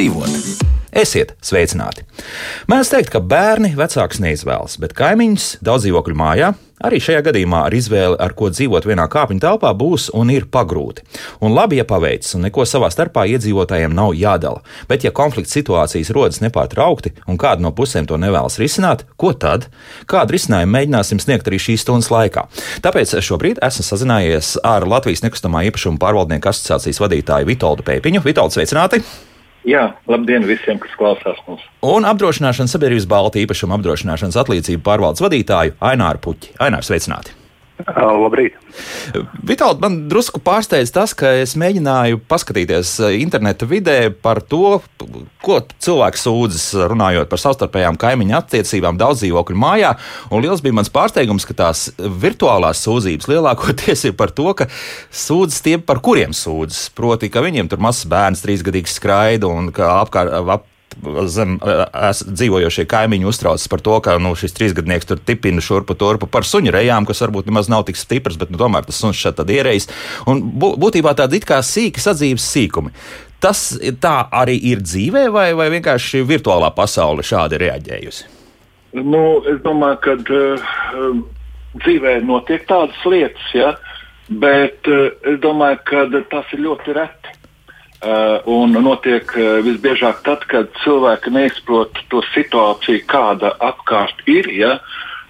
dzīvot. Esiet sveicināti! Mēdz teikt, ka bērni vecāks neizvēlas, bet kaimiņš daudz dzīvokļu mājā arī šajā gadījumā ar izvēli, ar ko dzīvot vienā kāpņu telpā, būs un ir pagrūti. Un labi, ja paveicis, un neko savā starpā iedzīvotājiem nav jādala. Bet, ja konflikts situācijas rodas nepārtraukti un kāda no pusēm to nevēlas risināt, ko tad? Kādu risinājumu mēģināsim sniegt arī šīs stundas laikā? Tāpēc šobrīd esmu sazinājies ar Latvijas nekustamā īpašuma pārvaldnieku asociācijas vadītāju Vitoldu Pēpiņu. Vitoldu, sveicināti! Jā, labdien visiem, kas klausās mums. Un apdrošināšanas sabiedrības Baltijas īpašuma apdrošināšanas atlīdzību pārvaldes vadītāju Aināru Puķi. Aināru sveicināti! Labrīt! Vitāli, man drusku pārsteidz tas, ka es mēģināju paskatīties interneta vidē par to, ko cilvēks sūdzas runājot par savstarpējām kaimiņu attiecībām daudz dzīvokļu mājā. Un liels bija mans pārsteigums, ka tās virtuālās sūdzības lielākoties ir par to, ka sūdzas tie, par kuriem sūdzas. Proti, ka viņiem tur mazs bērns, trīsgadīgs skraida un ka apkārt ap, zem dzīvojošie kaimiņi uztraucas par to, ka nu, šis trīsgadnieks tur tipina šurpu turpu par suņu rejām, kas varbūt nemaz nav tik stipras, bet nu, tomēr tas suns šeit tad ierējis. Un būtībā tādi it kā sīki sadzīves sīkumi. Tas tā arī ir dzīvē, vai, vai vienkārši virtuālā pasaule šādi reaģējusi? Nu, es domāju, ka uh, dzīvē notiek tādas lietas, ja? bet uh, es domāju, ka tas ir ļoti reti. Uh, un notiek uh, visbiežāk tad, kad cilvēki neizprot to situāciju, kāda apkārt ir. Ja?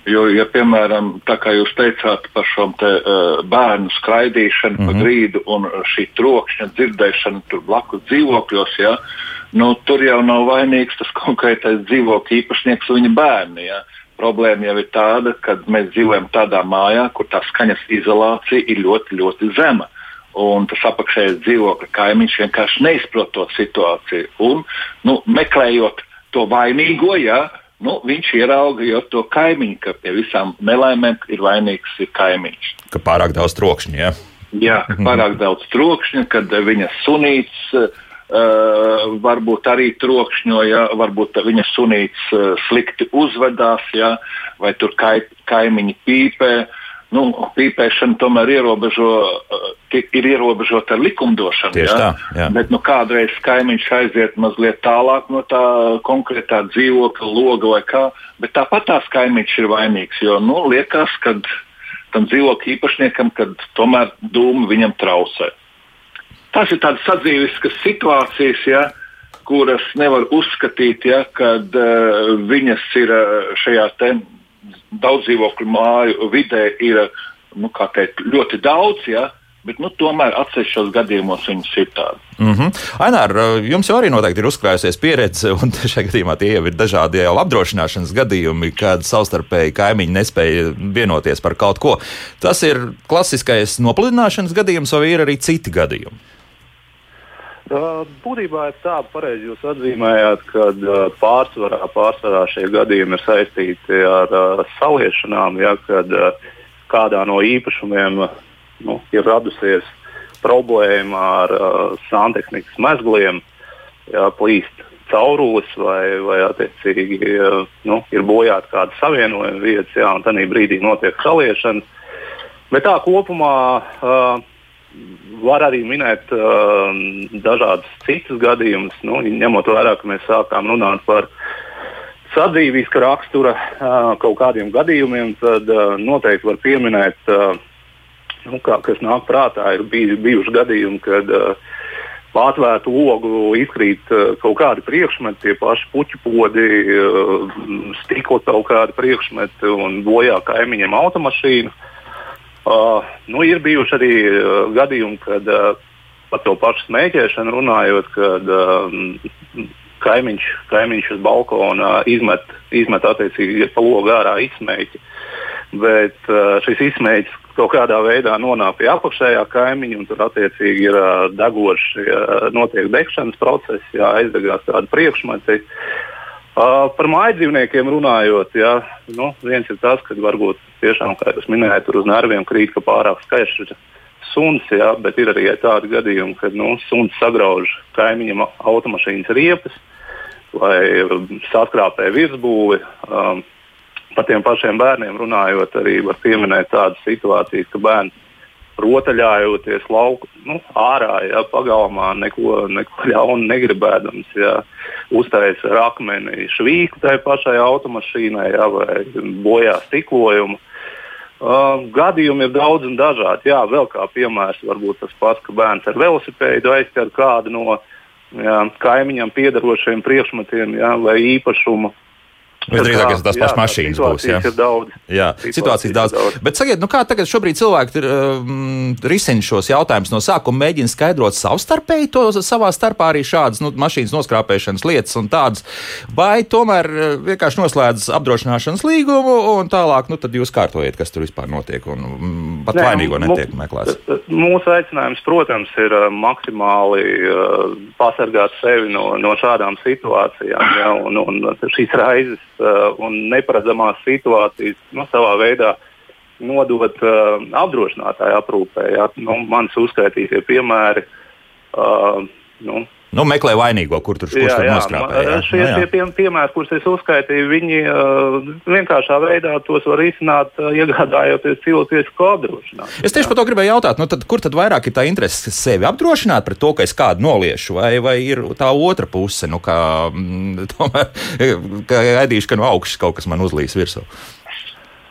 Jo, ja, piemēram, tā kā jūs teicāt par šo te, uh, bērnu skraidīšanu mm -hmm. pa mhm. grīdu un šī trokšņa dzirdēšanu tur blakus dzīvokļos, ja? nu, tur jau nav vainīgs tas konkrētais dzīvokļu īpašnieks un viņa bērni. Ja? Problēma jau ir tāda, ka mēs dzīvojam tādā mājā, kur tā skaņas izolācija ir ļoti, ļoti zema. Uh, un tas apakšējais dzīvokļa kaimiņš vienkārši neizprot to situāciju. Un, nu, meklējot to vainīgo, ja, nu, viņš ierauga to kaimiņu, ka pie visām nelaimēm ir vainīgs ir kaimiņš. Ka pārāk daudz trokšņa, ja? Jā, ka pārāk daudz trokšņa, kad viņa sunīts. Uh, varbūt arī trokšņo, ja, varbūt viņa sunīts uh, slikti uzvedās, ja, vai tur kai, kaimiņi pīpē. Uh, nu, pīpēšana tomēr ierobežo, uh, ir ierobežota ar likumdošanu. Tieši ja? tā. Jā. Bet nu, kādreiz kaimiņš aiziet mazliet tālāk no tā konkrētā dzīvokļa loga vai kā, bet tāpat tās kaimiņš ir vainīgs. Jo nu, liekas, ka tam dzīvokļa īpašniekam, kad tomēr dūmi viņam trausē. Tas ir tādas sadzīviskas situācijas, ja, kuras nevar uzskatīt, ja, kad uh, viņas ir uh, šajā tēmā daudz dzīvokļu māju vidē ir nu, teikt, ļoti daudz. Ja? Bet, nu, tomēr atsevišķos gadījumos viņas ir tādas. Mm -hmm. Ainār, jums jau arī noteikti ir uzkrājusies pieredze, un šajā gadījumā tie jau ir dažādi jau apdrošināšanas gadījumi, kad savstarpēji kaimiņi nespēja vienoties par kaut ko. Tas ir klasiskais nopludināšanas gadījums, vai ir arī citi gadījumi? Būtībā ir tā, pareizi jūs atzīmējāt, ka pārsvarā, pārsvarā šie gadījumi ir saistīti ar uh, saliešanām, ja, kad uh, kādā no īpašumiem nu, ir radusies problēma ar uh, santehnikas mezgliem, ja, plīst caurulis vai, vai attiecīgi uh, nu, ir bojāta kāda savienojuma vietas, ja, un tādā brīdī notiek saliešana. Bet tā kopumā uh, Var arī minēt uh, dažādus citus gadījumus, nu, ņemot vērā, ka mēs sākām runāt par sadzīviska rakstura uh, kaut kādiem gadījumiem, tad uh, noteikti var pieminēt, uh, nu, kā, kas nāk prātā, ir bij, bijuši gadījumi, kad uh, Pārtvērtu logu izkrīt uh, kaut kādi priekšmeti, tie paši puķu podi, uh, stikla kaut kādi priekšmeti un bojā kaimiņiem automašīnu. Uh, Uh, nu, ir bijuši arī uh, gadījumi, kad uh, par to pašu smēķēšanu runājot, kad uh, kaimiņš, kaimiņš uz balkona izmet, izmet attiecīgi pa logu ārā izsmēķi. Bet uh, šis izsmēķis kaut kādā veidā nonāk pie apakšējā kaimiņa, un tur attiecīgi ir uh, degoši, uh, notiek degšanas process, jā, aizdegās tādi priekšmeti. Uh, par mājdzīvniekiem runājot, jā, nu, viens ir tas, ka varbūt tiešām, kā jūs minējāt, tur uz nerviem krīt, ka pārāk skaists ir suns, jā, bet ir arī tādi gadījumi, kad nu, suns sagrauž kaimiņam automašīnas riepas vai saskrāpē virsbūvi. Um, par tiem pašiem bērniem runājot, arī var pieminēt tādas situācijas, ka bērns rotaļājoties lauku, nu, ārā, ja, pagalmā, neko, neko ļaunu negribēdams. Ja, uztaisīt akmeni švīku tai pašai automašīnai ja, vai bojā stiklojumu. Uh, gadījumi ir daudz un dažādi. Jā, vēl kā piemērs, varbūt tas pats, ka bērns ar velosipēdu aizķer kādu no jā, kaimiņam piedarošiem priekšmetiem jā, vai īpašumu. Visdrīzāk, ka tās pašas mašīnas būs. Jā, ir daudz. Jā, situācijas daudz. daudz. Bet sakiet, nu kā tagad šobrīd cilvēki ir, um, risina šos jautājumus no sākuma, mēģina skaidrot savstarpēji to savā starpā arī šādas nu, mašīnas noskrāpēšanas lietas un tādas, vai tomēr uh, vienkārši noslēdz apdrošināšanas līgumu un tālāk, nu tad jūs kārtojiet, kas tur vispār notiek un mm, pat Nē, vainīgo netiek meklēts. Mūsu aicinājums, protams, ir uh, maksimāli uh, pasargāt sevi no, no šādām situācijām ja, un, un šīs raizes un neparedzamās situācijas nu, savā veidā nodot uh, apdrošinātāju aprūpē. Ja? Nu, manis uzskaitītie piemēri. Uh, nu, Nu, meklē vainīgo, kur tur kurš tur nostrāpē. Jā. Šie, nu, jā. Tie piemēri, kurus es uzskaitīju, viņi uh, vienkāršā veidā tos var izsnāt, uh, iegādājoties cilvēcisku apdrošināšanu. Es tieši par to gribēju jautāt, nu, tad, kur tad vairāk ir tā interese sevi apdrošināt pret to, ka es kādu noliešu, vai, vai ir tā otra puse, nu, kā, mm, tomēr, ka gaidīšu, ka no augšas kaut kas man uzlīs virsū.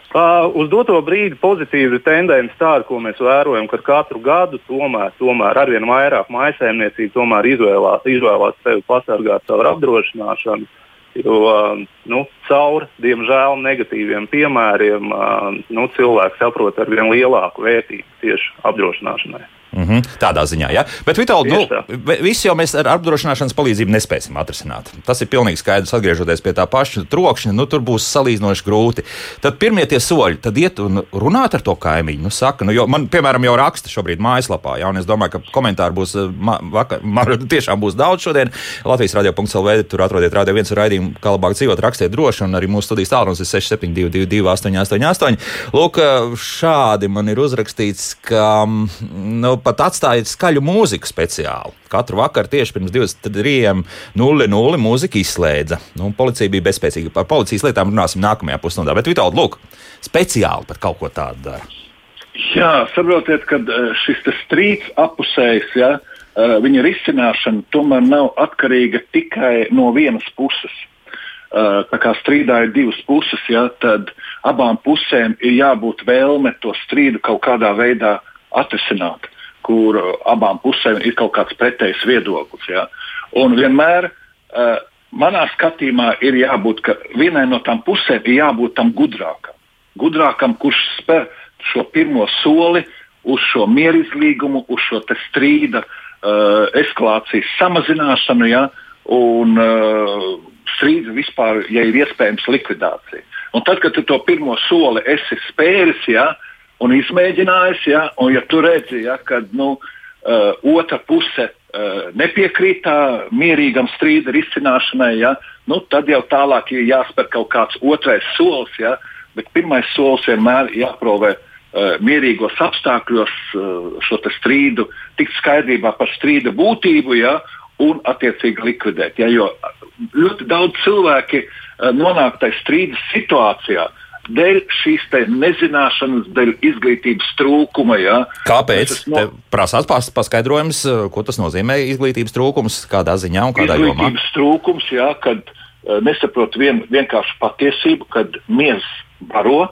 Uh, uz doto brīdi pozitīva tendence tāda, ko mēs vērojam, ka katru gadu tomēr, tomēr arvien vairāk maisaimniecību izvēlās, izvēlās sevi pasargāt caur apdrošināšanu. Jo uh, nu, caur, diemžēl, negatīviem piemēriem uh, nu, cilvēks saprot ar vien lielāku vērtību tieši apdrošināšanai. Mm -hmm, tādā ziņā, ja. Bet, Vitāli, nu, viss jau mēs ar apdrošināšanas palīdzību nespēsim atrisināt. Tas ir pilnīgi skaidrs. Atgriežoties pie tā paša trokšņa, nu, tur būs salīdzinoši grūti. Tad pirmie tie soļi, tad iet un runāt ar to kaimiņu. Nu, saka, nu, man, piemēram, jau raksta šobrīd mājaslapā, ja, un es domāju, ka komentāru būs, ma, vaka, ma, tiešām būs daudz šodien. Latvijas radio.cl. tur atrodiet radio viens raidījumu, kā labāk dzīvot, rakstiet droši, un arī mūsu studijas tālrunis ir 6722, 888. Lūk, šādi man ir uzrakstīts, ka. Nu, pat atstāja skaļu mūziku speciāli. Katru vakaru tieši pirms 23.00 mūzika izslēdza. Nu, policija bija bezspēcīga. Par policijas lietām runāsim nākamajā pusstundā. Bet Vitāli, lūk, speciāli par kaut ko tādu dara. Jā, saprotiet, ka eh, šis strīds apusējs, ja, eh, viņa risināšana tomēr nav atkarīga tikai no vienas puses. Eh, tā kā strīdā ir divas puses, ja, tad abām pusēm ir jābūt vēlme to strīdu kaut kādā veidā atrisināt kur uh, abām pusēm ir kaut kāds pretējs viedoklis. Ja? Un vienmēr uh, manā skatījumā ir jābūt, ka vienai no tām pusēm ir jābūt tam gudrākam. Gudrākam, kurš spēr šo pirmo soli uz šo mieru izlīgumu, uz šo strīda uh, eskalācijas samazināšanu, ja? un uh, strīdu vispār, ja ir iespējams, likvidāciju. Un tad, kad tu to pirmo soli esi spēris, ja, uh, un izmēģinājis, ja, un ja tu redzi, ja, ka nu, uh, otra puse uh, nepiekrīt tā mierīgam strīda risināšanai, ja, nu, tad jau tālāk ir jāspēr kaut kāds otrais solis, ja, bet pirmais solis vienmēr ir jāprovē. Uh, mierīgos apstākļos uh, šo strīdu, tikt skaidrībā par strīda būtību, ja, un attiecīgi likvidēt. Ja, jo ļoti daudz cilvēki uh, nonāk tajā strīdas situācijā, dēļ šīs nezināšanas, dēļ izglītības trūkuma. Ja. Kāpēc? No... Prasās pas, paskaidrojums, eh, ko tas nozīmē izglītības trūkums, kādā ziņā un kādā jomā? Izglītības trūkums, jā, kad uh, nesaprot vien, vienkārši patiesību, kad miers baro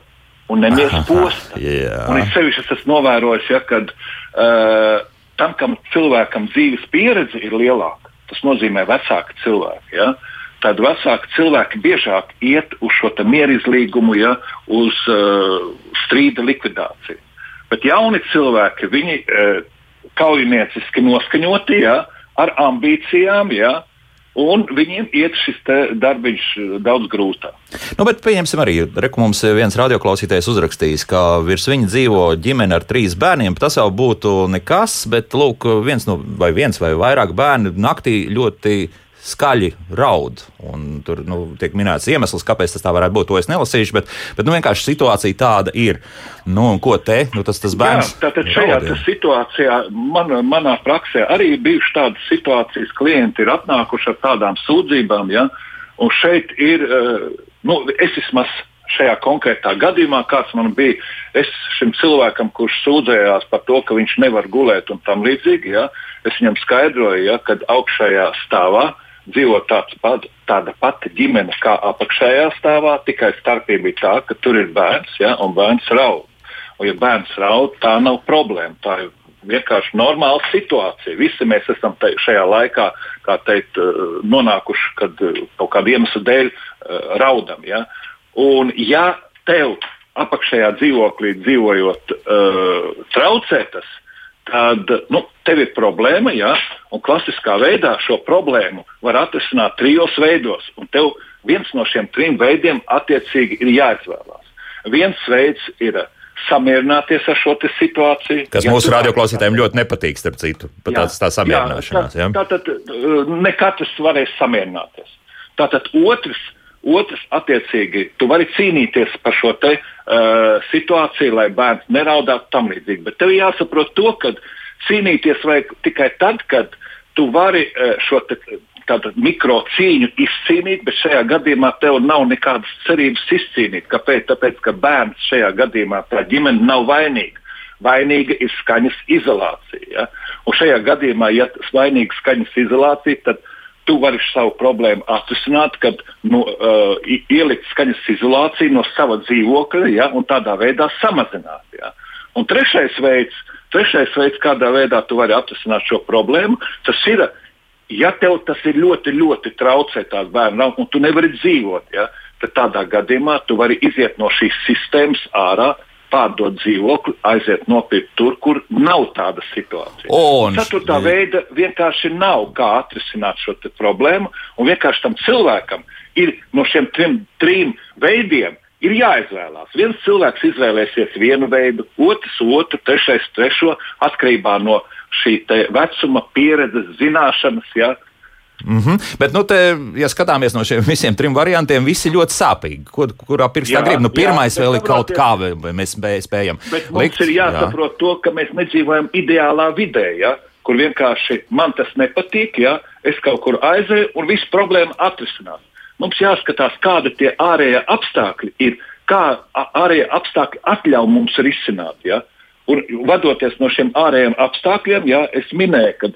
un nemies posta. Yeah. Un es sevišķi esmu novērojis, ja, kad uh, tam, kam cilvēkam dzīves pieredze ir lielāka, tas nozīmē vecāki cilvēki. Ja, uh, tad vecāki cilvēki biežāk iet uz šo mierizlīgumu, ja, uz uh, strīda likvidāciju. Bet jauni cilvēki, viņi uh, kaujinieciski noskaņoti, ja, ar ambīcijām, ja, un viņiem iet šis darbiņš daudz grūtāk. Nu, bet pieņemsim arī, ka mums viens radioklausītājs uzrakstījis, ka virs viņa dzīvo ģimene ar trīs bērniem. Tas jau būtu nekas, bet lūk, viens, no, vai viens vai vairāk bērni naktī ļoti skaļi raud. Un tur nu, tiek minēts iemesls, kāpēc tas tā varētu būt. To es nelasīšu, bet, bet nu, vienkārši situācija tāda ir. Nu, ko te? Nu, tas, tas bērns. Jā, tātad šajā raud, situācijā man, manā praksē arī bijušas tādas situācijas, klienti ir atnākuši ar tādām sūdzībām. Ja? Un šeit ir, eh, nu, es vismaz šajā konkrētā gadījumā, kāds man bija, es šim cilvēkam, kurš sūdzējās par to, ka viņš nevar gulēt un tam līdzīgi, ja, es viņam skaidroju, ja, ka augšējā stāvā dzīvo pat, tāda pati ģimene kā apakšējā stāvā, tikai starpība ir tā, ka tur ir bērns ja, un bērns raud. Un, ja bērns raud, tā nav problēma. Tā ir vienkārši normāla situācija. Visi mēs esam te, šajā laikā, kā teikt, nonākuši, kad kaut kāda iemesla dēļ raudam. Ja? Un, ja tev apakšējā dzīvoklī dzīvojot, uh, traucē tas, tad nu, tev ir problēma. Ja? Un klasiskā veidā šo problēmu var atrisināt trijos veidos. Un tev viens no šiem trim veidiem attiecīgi ir jāizvēlās. Viens veids ir samierināties ar šo situāciju. Kas ja mūsu radioklausītājiem ļoti nepatīk, starp citu, pat jā, tāds tā samierināšanās. Jā, tā, tā tad ne katrs varēs samierināties. Tātad otrs Otrs, attiecīgi, tu vari cīnīties par šo te, uh, situāciju, lai bērns neraudātu tam līdzīgi. Bet tev jāsaprot to, ka cīnīties vajag tikai tad, kad tu vari uh, šo te, tātad, mikro cīņu izcīnīt, bet šajā gadījumā tev nav nekādas cerības izcīnīt. Kāpēc? Tāpēc, ka bērns šajā gadījumā, tā ģimene nav vainīga. Vainīga ir skaņas izolācija. Ja? Un šajā gadījumā, ja vainīga skaņas izolācija, tad tu vari savu problēmu atrisināt, kad nu, uh, ielikt skaņas izolāciju no sava dzīvokļa ja, un tādā veidā samazināt. Ja. Un trešais veids, trešais veids, kādā veidā tu vari atrisināt šo problēmu, tas ir, ja tev tas ir ļoti, ļoti traucē tās bērnu, un tu nevari dzīvot, ja, tad tādā gadījumā tu vari iziet no šīs sistēmas ārā pārdot dzīvokli, aiziet nopirkt tur, kur nav tāda situācija. Un... Ceturtā veida vienkārši nav, kā atrisināt šo problēmu, un vienkārši tam cilvēkam ir no šiem trim, trim veidiem. Ir jāizvēlās. Viens cilvēks izvēlēsies vienu veidu, otrs otru, trešais trešo, atkarībā no šī vecuma, pieredzes, zināšanas. Ja, Mm -hmm. Bet, nu, te, ja skatāmies no šiem visiem trim variantiem, visi ļoti sāpīgi. Kur, kurā pirkstā grib? Nu, pirmais jā, vēl ir kaut kā, vai mēs spējam. Bet mums likt, ir jāsaprot jā. to, ka mēs nedzīvojam ideālā vidē. Ja? Kur vienkārši man tas nepatīk, ja es kaut kur aizēju un visu problēmu atrisināt. Mums jāskatās, kāda tie ārējie apstākļi ir, kā ārējie apstākļi atļauj mums risināt. Ja? Un vadoties no šiem ārējiem apstākļiem, ja, es minēju, ka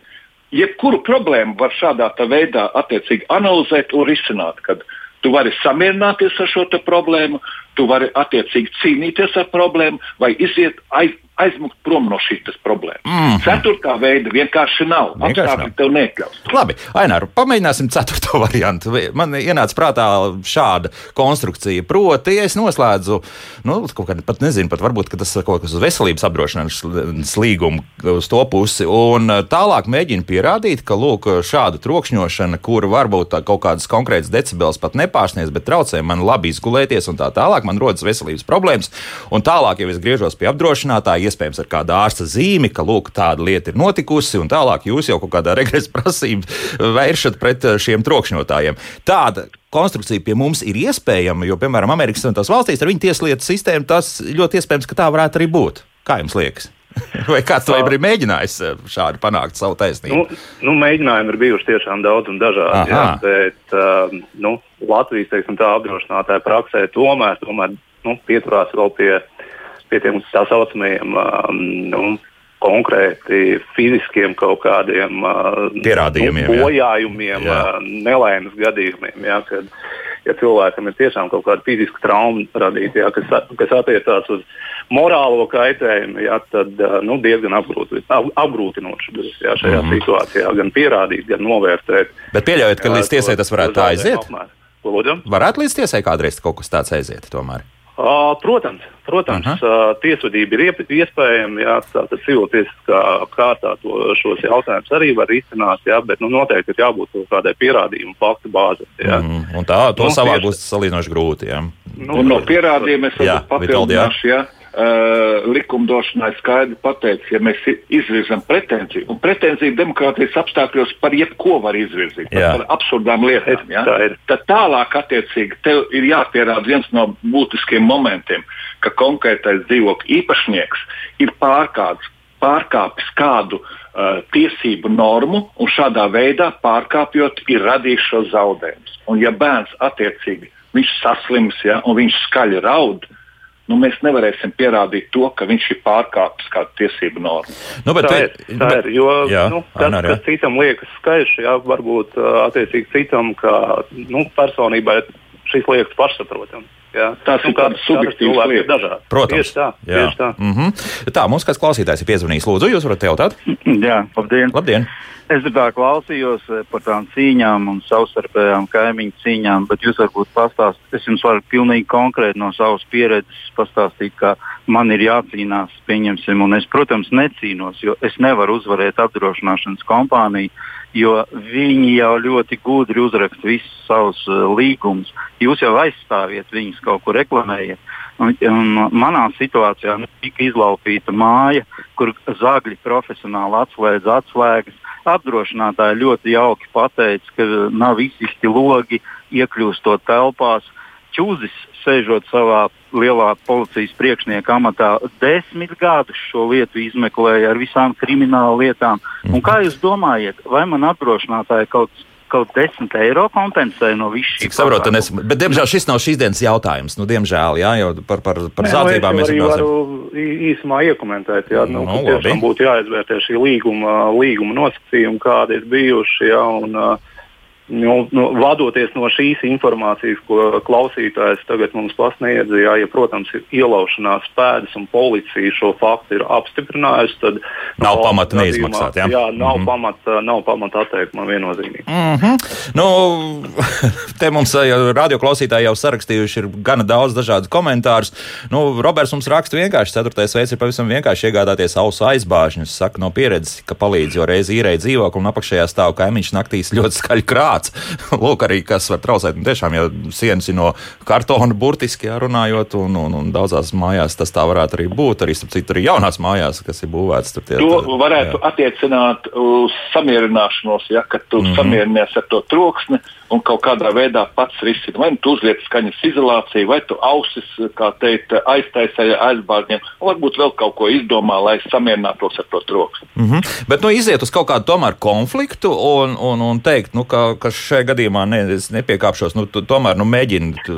jebkuru problēmu var šādā veidā attiecīgi analizēt un risināt. Kad tu vari samierināties ar šo problēmu, tu vari attiecīgi cīnīties ar problēmu vai iziet aiz, aizmukt prom no šīs problēmas. Mm. Ceturtā veida vienkārši nav. Apstākļi tev neatļaus. Labi, Ainār, pamēģināsim ceturto variantu. Man ienāca prātā šāda konstrukcija. Proti, ja es noslēdzu, nu, kaut kādā pat nezinu, pat varbūt tas ir kaut kas uz veselības apdrošināšanas līgumu uz to pusi, un tālāk mēģinu pierādīt, ka, lūk, šāda trokšņošana, kur varbūt kaut kādas konkrētas decibels pat nepārsniedz, bet traucē man labi izgulēties un tā tālāk, man rodas veselības problēmas, un tālāk, ja es griežos pie apdrošinātāja, iespējams ar kādu ārsta zīmi, ka lūk, tāda lieta ir notikusi, un tālāk jūs jau kaut kādā regresa prasībā vēršat pret eh, šiem trokšņotājiem. Tāda konstrukcija pie mums ir iespējama, jo, piemēram, Amerikas Savienotās valstīs ar viņu tieslietu sistēmu tas ļoti iespējams, ka tā varētu arī būt. Kā jums liekas? Vai kāds to ir mēģinājis eh, šādi panākt savu taisnību? Nu, nu, mēģinājumi ir bijuši tiešām daudz un dažādi. Jā, bet uh, nu, Latvijas teiksim, apdrošinātāja praksē tomēr, tomēr nu, pieturās vēl pie pie tiem tā saucamajiem um, nu, konkrēti fiziskiem kaut kādiem uh, pierādījumiem, nu, bojājumiem, jā. uh, nelaimes gadījumiem. Jā, kad, ja cilvēkam ir tiešām kaut kāda fiziska trauma radīta, jā, kas, kas attiecās uz morālo kaitējumu, jā, tad uh, nu, diezgan apgrūtinoši būs šajā mm -hmm. situācijā gan pierādīt, gan novērtēt. Bet pieļaujat, ka līdz tiesai tas varētu tā aiziet? Varētu līdz tiesai kādreiz kaut kas tāds aiziet tomēr. Uh, protams, protams uh -huh. uh, tiesvedība ir iespējama. Jā, tātad civiltiesiskā kārtā to, šos jautājumus arī var izcināt, jā, bet nu, noteikti ir jābūt kādai pierādījumu faktu bāzei. Mm, un tā, to nu, savā būs salīdzinoši grūti. Jā. Nu, no pierādījumiem es varu papildināt uh, likumdošanai skaidri pateicis, ja mēs izvirzām pretenziju, un pretenziju demokrātijas apstākļos par jebko var izvirzīt, par absurdām lietām. Ja? Tā Tad tālāk, attiecīgi, tev ir jāpierāda viens no būtiskiem momentiem, ka konkrētais dzīvokļa īpašnieks ir pārkāpis, pārkāpis kādu uh, tiesību normu, un šādā veidā pārkāpjot, ir radījis šo zaudējumus. Un ja bērns attiecīgi viņš saslims ja, un viņš skaļi raud, nu, mēs nevarēsim pierādīt to, ka viņš ir pārkāpis kādu tiesību normu. Nu, bet, tā ir, tā bet, ir jo jā, nu, tas, Anar, kas citam liekas jā, varbūt attiecīgi citam, ka nu, personībai šis liekas pašsaprotams. Jā. Tas nu, ir tāds subjektīvs lietas. Protams. Tieši tā. Jā. Tieši tā. Mm -hmm. tā, mums kāds klausītājs ir piezvanījis. Lūdzu, jūs varat jautāt? Jā, labdien. labdien. Es tā klausījos eh, par tām cīņām un savstarpējām kaimiņu cīņām, bet jūs varbūt pastāstīt, es jums varu pilnīgi konkrēti no savas pieredzes pastāstīt, ka man ir jācīnās, pieņemsim, un es, protams, necīnos, jo es nevaru uzvarēt apdrošināšanas kompāniju, jo viņi jau ļoti gudri uzraksta visus savus uh, līgumus. Jūs jau aizstāviet viņus kaut kur reklamējat. Manā situācijā nu, tika izlaupīta māja, kur zagļi profesionāli atslēdz atslēgas apdrošinātāji ļoti jauki pateica, ka nav izsisti logi, iekļūstot telpās. Čūzis, sēžot savā lielā policijas priekšnieka amatā, desmit gadus šo lietu izmeklēja ar visām krimināla lietām. Un kā jūs domājat, vai man apdrošinātāji kaut kas kaut 10 eiro kompensē no visas šīs saprotu, es, bet, diemžēl, šis nav šīs dienas jautājums. Nu, diemžēl, jā, jau par, par, par Nē, zādzībām mēs runāsim. varu īsumā iekomentēt, jā, nu, nu, tiešām būtu jāizvērtē šī līguma, līguma nosacījumi, kādi ir bijuši, jā, un, uh, Nu, nu, vadoties no šīs informācijas, ko klausītājs tagad mums pasniedz, jā, ja, protams, ir ielaušanās pēdas un policija šo faktu ir apstiprinājusi, tad nav pamata neizmaksāt. Jā, jā nav, mm -hmm. pamata, nav pamata atteikt man viennozīmīgi. Mm -hmm. nu, te mums radioklausītāji jau sarakstījuši ir gana daudz dažādu komentārus. Nu, Roberts mums raksta vienkārši, ceturtais veids ir pavisam vienkārši iegādāties ausu aizbāžņus. Saka no pieredzes, ka palīdz, jo reizi īrēja dzīvokli un apakšējā stāv kaimiņš naktīs ļoti skaļi krāt tāds. Lūk, arī kas var traucēt. Un tiešām, ja sienas ir no kartona burtiski runājot, un, un, un daudzās mājās tas tā varētu arī būt. Arī, citu, arī jaunās mājās, kas ir būvētas. Tie, to varētu jā. attiecināt uz samierināšanos, ja, tu mm -hmm. samierinies ar to troksni un kaut kādā veidā pats risini. Vai nu tu uzliec skaņas izolāciju, vai tu ausis, kā teikt, aiztaisēji aizbārņiem, varbūt vēl kaut ko izdomā, lai samierinātos ar to troksni. Mm -hmm. Bet nu, iziet uz kaut kādu tomēr konfliktu un, un, un teikt, nu, ka, ka šajā gadījumā ne, nepiekāpšos, nu, tu, tomēr nu, mēģini to,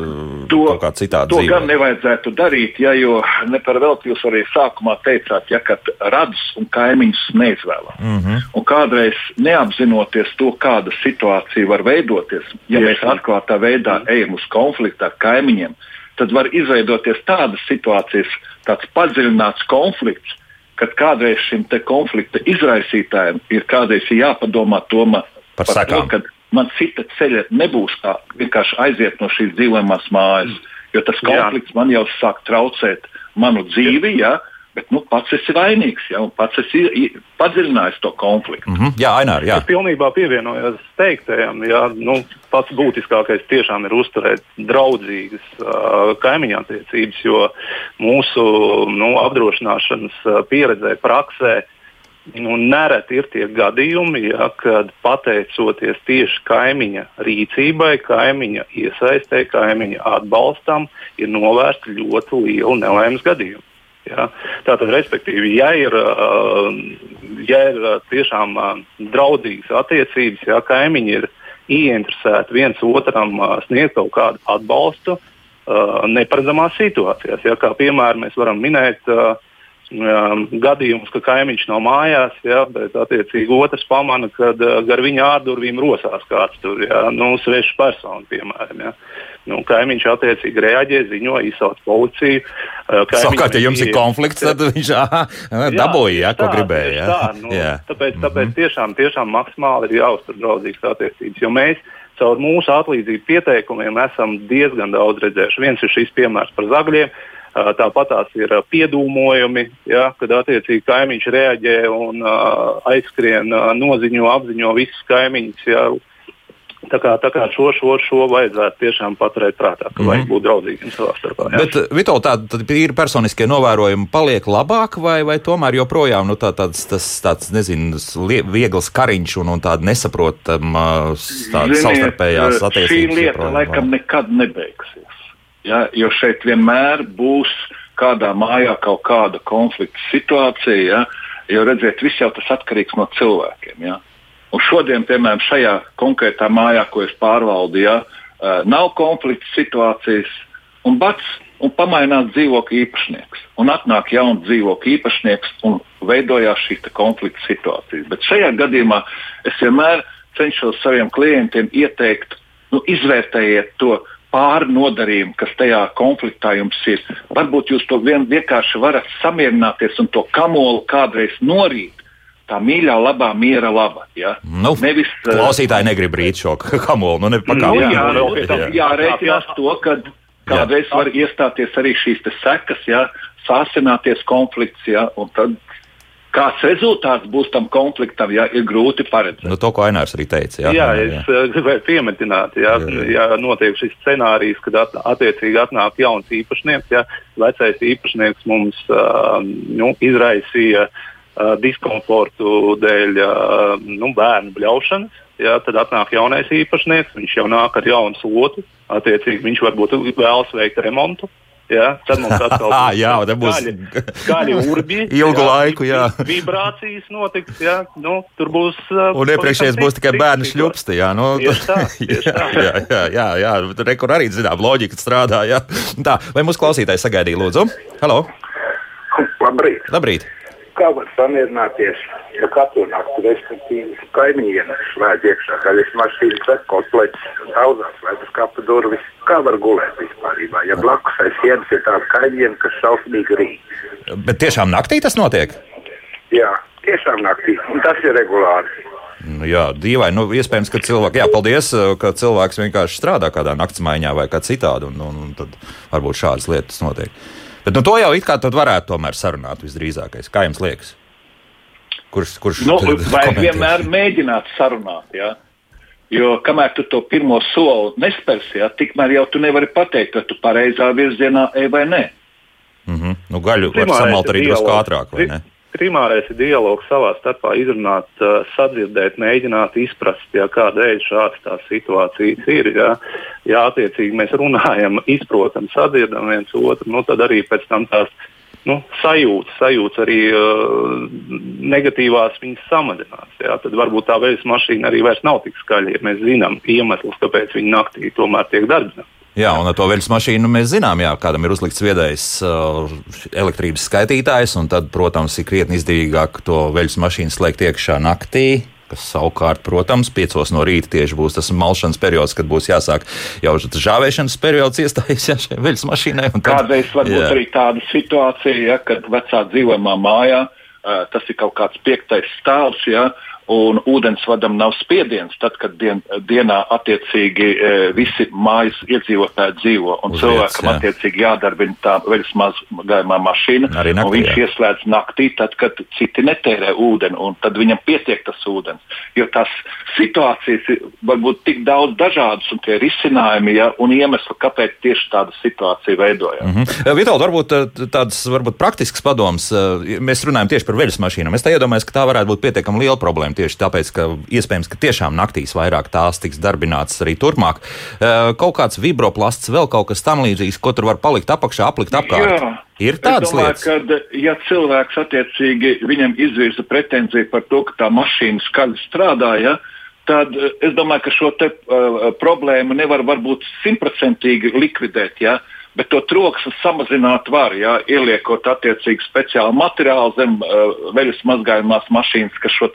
kaut kā citādi. To dzīvot. gan nevajadzētu darīt, ja, jo ne par velti jūs arī sākumā teicāt, ja, ka radus un kaimiņus neizvēlas. Mm -hmm. Un kādreiz neapzinoties to, kāda situācija var veidoties. Ja mēs atklātā veidā ejam uz konfliktu ar kaimiņiem, tad var izveidoties tādas situācijas, tāds padziļināts konflikts, kad kādreiz šim konflikta izraisītājiem ir kādreiz jāpadomā tomā, par, par to, ka man cita ceļa nebūs kā vienkārši aiziet no šīs dzīvojamās mājas, jo tas konflikts Jā. man jau sāk traucēt manu dzīvi. Ja, Bet nu, pats esi vainīgs, ja pats esi padziļinājis to konfliktu. Mm -hmm. Jā, Ainār, jā. Es pilnībā pievienojos teiktajam. Jā, nu, pats būtiskākais tiešām ir uzturēt draudzīgas uh, kaimiņu attiecības, jo mūsu nu, apdrošināšanas uh, pieredzē, praksē, Nu, nereti ir tie gadījumi, ja, kad pateicoties tieši kaimiņa rīcībai, kaimiņa iesaistē, kaimiņa atbalstam, ir novērsta ļoti liela nelaimes gadījuma. Ja? Tātad, respektīvi, ja ir, ja ir tiešām draudzīgas attiecības, ja kaimiņi ir ieinteresēti viens otram sniegt kaut kādu atbalstu neparedzamās situācijās, ja? kā piemēram mēs varam minēt gadījumus, ka kaimiņš nav mājās, ja, bet attiecīgi otrs pamana, ka gar viņa ārdurvīm rosās kāds tur, ja, nu, svešs persona, piemēram. Ja. Nu, kaimiņš attiecīgi reaģē, ziņo, izsauc policiju. Savukārt, ja jums ir konflikts, tad viņš dabūja, ja, ko tā, gribēja. Ja? Tā, nu, jā. tāpēc, tāpēc mm -hmm. tiešām, tiešām maksimāli ir jāuztur draudzīgas attiecības, jo mēs caur mūsu atlīdzību pieteikumiem esam diezgan daudz redzējuši. Viens ir šis piemērs par zagļiem. Tāpat tās ir piedūmojumi, ja, kad attiecīgi kaimiņš reaģē un uh, aizskrien, uh, noziņo, apziņo visus kaimiņus. Ja, Tā kā, tā kā šo, šo, šo vajadzētu tiešām paturēt prātā, ka mm. vajag būt draudzīgiem savā starpā. Jā. Bet, Vito, tādi ir personiskie novērojumi, paliek labāk, vai, vai tomēr joprojām nu, tā, tāds, tas, tāds, nezinu, viegls kariņš un, un tāda nesaprotama savstarpējās attiecības? Šī lieta laikam nekad nebeigsies. Ja, jo šeit vienmēr būs kādā mājā kaut kāda konflikta situācija. Ja, jo redziet, viss jau tas atkarīgs no cilvēkiem. Ja. Un šodien, piemēram, šajā konkrētā mājā, ko es pārvaldu, ja, nav konflikta situācijas, un bats un pamainās dzīvokļa īpašnieks. Un atnāk jauns dzīvokļa īpašnieks un veidojās šī konflikta situācija. Bet šajā gadījumā es vienmēr cenšos saviem klientiem ieteikt, nu, izvērtējiet to pārnodarījumu, kas tajā konfliktā jums ir. Varbūt jūs to vien, vienkārši varat samierināties un to kamolu kādreiz norīt. Tā mīļā, labā miera laba. Ja? Nu, Nevis, klausītāji negrib rīt šo kamolu. Nu, nu, jā, jā, nu, jārēķinās to, ka kādreiz var iestāties arī šīs sekas, ja? sāsināties konflikts. Ja? Tad Kāds rezultāts būs tam konfliktam, ja ir grūti paredzēt? Nu, to, ko Ainārs arī teica. Jā, jā, jā. es jā. gribēju piemetināt, ja, ja notiek šis scenārijs, kad at, attiecīgi atnāk jauns īpašnieks, ja vecais īpašnieks mums uh, nu, izraisīja uh, diskomfortu dēļ uh, nu, bērnu bļaušanas. Ja, tad atnāk jaunais īpašnieks, viņš jau nāk ar jaunu slotu. Attiecīgi viņš varbūt vēlas veikt remontu. Ja, tad mums atkal būs, jā, būs skaļi, urbi. Ilgu jā, laiku, jā. Vibrācijas notiks, jā. Nu, tur būs. Uh, un iepriekšējais būs tikai bērnu šļupsti, jā. Nu, tā, tieši tā. jā, jā, jā, jā. Rekur arī, zinām, loģika strādā, jā. Tā, vai mūsu klausītājs sagaidīja, lūdzu? Halo! Labrīt! Labrīt! Kā var samierināties, ja katru nakti, respektīvi, kaimiņiem slēdz iekšā gaļas mašīnas, kotletes, daudzās slēdzas kapa durvis? Kā var gulēt vispār, ja blakus aiz sienas ir tādi kaimiņi, kas šausmīgi rīt? Bet tiešām naktī tas notiek? Jā, tiešām naktī, un tas ir regulāri. Nu, jā, dīvaini. Nu, iespējams, ka cilvēks, jā, paldies, ka cilvēks vienkārši strādā kādā naktsmaiņā vai kā citādi, un, un, un tad varbūt šādas lietas notiek. Bet nu, to jau it kā varētu tomēr sarunāt visdrīzākais. Kā jums liekas? Kurš, kurš nu, vajag vienmēr mēģināt sarunāt. Ja? Jo kamēr tu to pirmo soli nespērsi, ja, tikmēr jau tu nevari pateikt, vai tu pareizā virzienā ej vai nē. Mm -hmm. Nu, gaļu var samalt arī drusku ātrāk, vai ne? primārais ir dialogs savā starpā, izrunāt, sadzirdēt, mēģināt izprast, ja, kādēļ šādas tās situācijas ir. Ja, ja attiecīgi mēs runājam, izprotam, sadzirdam viens otru, nu, tad arī pēc tam tās nu, sajūtas, sajūtas arī uh, negatīvās viņas samazinās. Jā. Tad varbūt tā veļas mašīna arī vairs nav tik skaļa, ja mēs zinām iemeslus, kāpēc viņa naktī tomēr tiek darbināta. Jā, un ar to veļas mašīnu mēs zinām, jā, kādam ir uzlikts viedais uh, elektrības skaitītājs, un tad, protams, ir krietni izdevīgāk to veļas mašīnu slēgt iekšā naktī. Kas savukārt, protams, piecos no rīta tieši būs tas malšanas periods, kad būs jāsāk jau žāvēšanas periods iestājas ja, šai veļas mašīnai. Tad, Kādreiz var būt arī tāda situācija, ja, kad vecā dzīvojamā mājā uh, tas ir kaut kāds piektais stāvs. Ja, un ūdensvadam nav spiediens, tad, kad dien, dienā attiecīgi e, visi mājas iedzīvotāji dzīvo. Un Uz cilvēkam vietas, attiecīgi jādarbina tā veļas mazgājumā mašīna, naktī, un viņš jā. ieslēdz naktī, tad, kad citi netērē ūdeni, un tad viņam pietiek tas ūdens. Jo tās situācijas ir varbūt tik daudz dažādas, un tie risinājumi ja, un iemesli, kāpēc tieši tāda situācija veidojās. Mm -hmm. Vitāli, varbūt e, tāds varbūt praktisks padoms, mēs runājam tieši par veļas mašīnām. Es tā iedomājos, ka tā varētu būt pietiekami liela problēma tieši tāpēc, ka iespējams, ka tiešām naktīs vairāk tās tiks darbinātas arī turpmāk. Kaut kāds vibroplasts, vēl kaut kas tam līdzīgs, ko tur var palikt apakšā, aplikt apkārt. Jā. Ir tādas domāju, lietas, ka, ja cilvēks attiecīgi viņam izvirza pretenziju par to, ka tā mašīna skaļi strādā, ja, tad es domāju, ka šo te, uh, problēmu nevar varbūt simtprocentīgi likvidēt. Ja, bet to troksni samazināt var, ja, ieliekot attiecīgi speciālu materiālu zem uh, veļas mazgājumās mašīnas, kas šo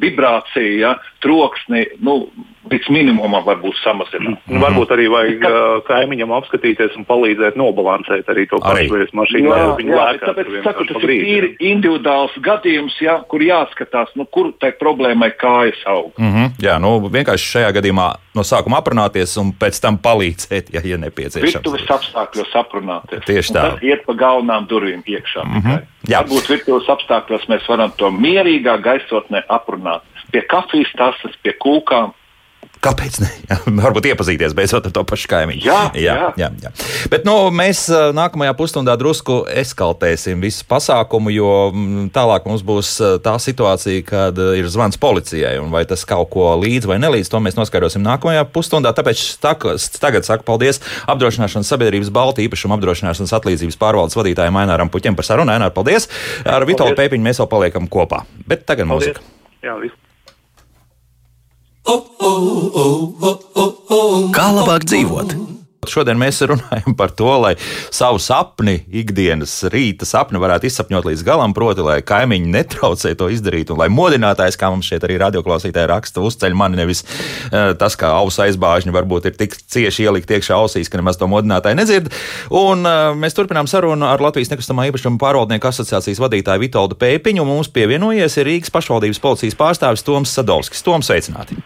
vibrāciju, ja, troksni nu, līdz minimumam varbūt samazināt. Mm -hmm. Varbūt arī vajag uh, kaimiņam apskatīties un palīdzēt nobalansēt arī to pašu mašīnu. Jā, jā, lēkāt, tāpēc es saku, tas ir tīri individuāls gadījums, ja, kur jāskatās, nu, kur tai problēmai kājas aug. Mm -hmm. Jā, nu, vienkārši šajā gadījumā no sākuma aprunāties un pēc tam palīdzēt, ja, ja nepieciešams. Virtuves apstākļos aprunāties. Tieši tā. Tas iet pa galvenām durvīm iekšā. Mm -hmm. Jā. Varbūt virtuves apstākļos mēs varam to mierīgā gaisotnē aprunāt pie kafijas tasas, pie kūkām. Kāpēc ne? Jā, varbūt iepazīties beidzot ar to pašu kaimiņu. Jā, jā, jā. jā, jā. Bet nu, mēs nākamajā pusstundā drusku eskaltēsim visu pasākumu, jo tālāk mums būs tā situācija, kad ir zvans policijai. Vai tas kaut ko līdz vai nelīdz, to mēs noskaidrosim nākamajā pusstundā. Tāpēc taku, tagad saku paldies apdrošināšanas sabiedrības Baltijas īpašuma apdrošināšanas atlīdzības pārvaldes vadītājiem Aināram Puķiem par sarunu. Ainār, paldies! Ar Vitālu Pēpiņu mēs vēl paliekam kopā. Bet tagad paldies. mūzika. Jā, viss. Kā labāk dzīvot? Šodien mēs runājam par to, lai savu sapni, ikdienas rīta sapni varētu izsapņot līdz galam, proti, lai kaimiņi netraucē to izdarīt, un lai modinātājs, kā mums šeit arī radioklausītāji raksta, uzceļ mani nevis uh, tas, kā ausa aizbāžņi varbūt ir tik cieši ielikt iekšā ausīs, ka nemaz to modinātāju nedzird. Un uh, mēs turpinām sarunu ar Latvijas nekustamā īpašuma pārvaldnieku asociācijas vadītāju Vitoldu Pēpiņu, mums pievienojies ir Rīgas pašvaldības policijas pārstāvis Toms Sadovskis. Toms, sveicināti!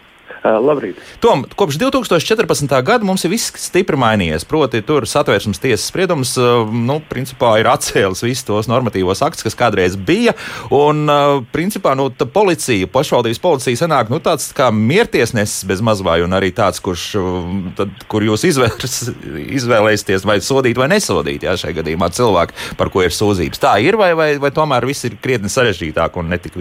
Uh, labrīt. Tom, kopš 2014. gada mums ir viss stipri mainījies. Proti, tur satvērsmes tiesas spriedums nu, principā, ir atcēlis visus tos normatīvos aktus, kas kādreiz bija. Un, principā, nu, policija, pašvaldības policija sanāk nu, tāds kā miertiesnesis bez mazvai, un arī tāds, kurš, tad, kur jūs izvērs, izvēlēsieties vai sodīt vai nesodīt, ja šajā gadījumā cilvēku, par ko ir sūdzības. Tā ir, vai, vai, vai tomēr viss ir krietni sarežģītāk un netik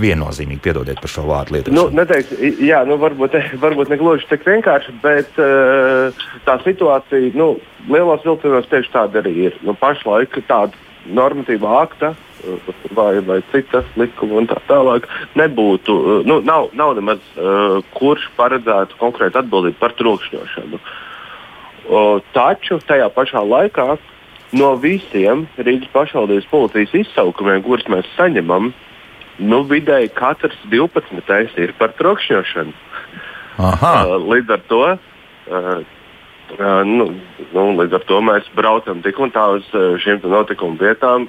viennozīmīgi, piedodiet par šo vārdu lietu. Nu, neteiks, jā, nu, varbūt varbūt, varbūt ne gluži tik vienkārši, bet uh, tā situācija nu, lielos vilcienos tieši tāda arī ir. Nu, pašlaik tāda normatīva akta uh, vai, vai citas likuma un tā tālāk nebūtu. Uh, nu, nav, nav nemaz uh, kurš paredzētu konkrēti atbildību par trokšņošanu. Uh, taču tajā pašā laikā no visiem Rīgas pašvaldības policijas izsaukumiem, kurus mēs saņemam, nu, vidēji katrs 12. ir par trokšņošanu. Uh, līdz ar to. Uh, Uh, nu, nu, līdz ar to mēs braucam tik un tā uz šīm notikumu vietām,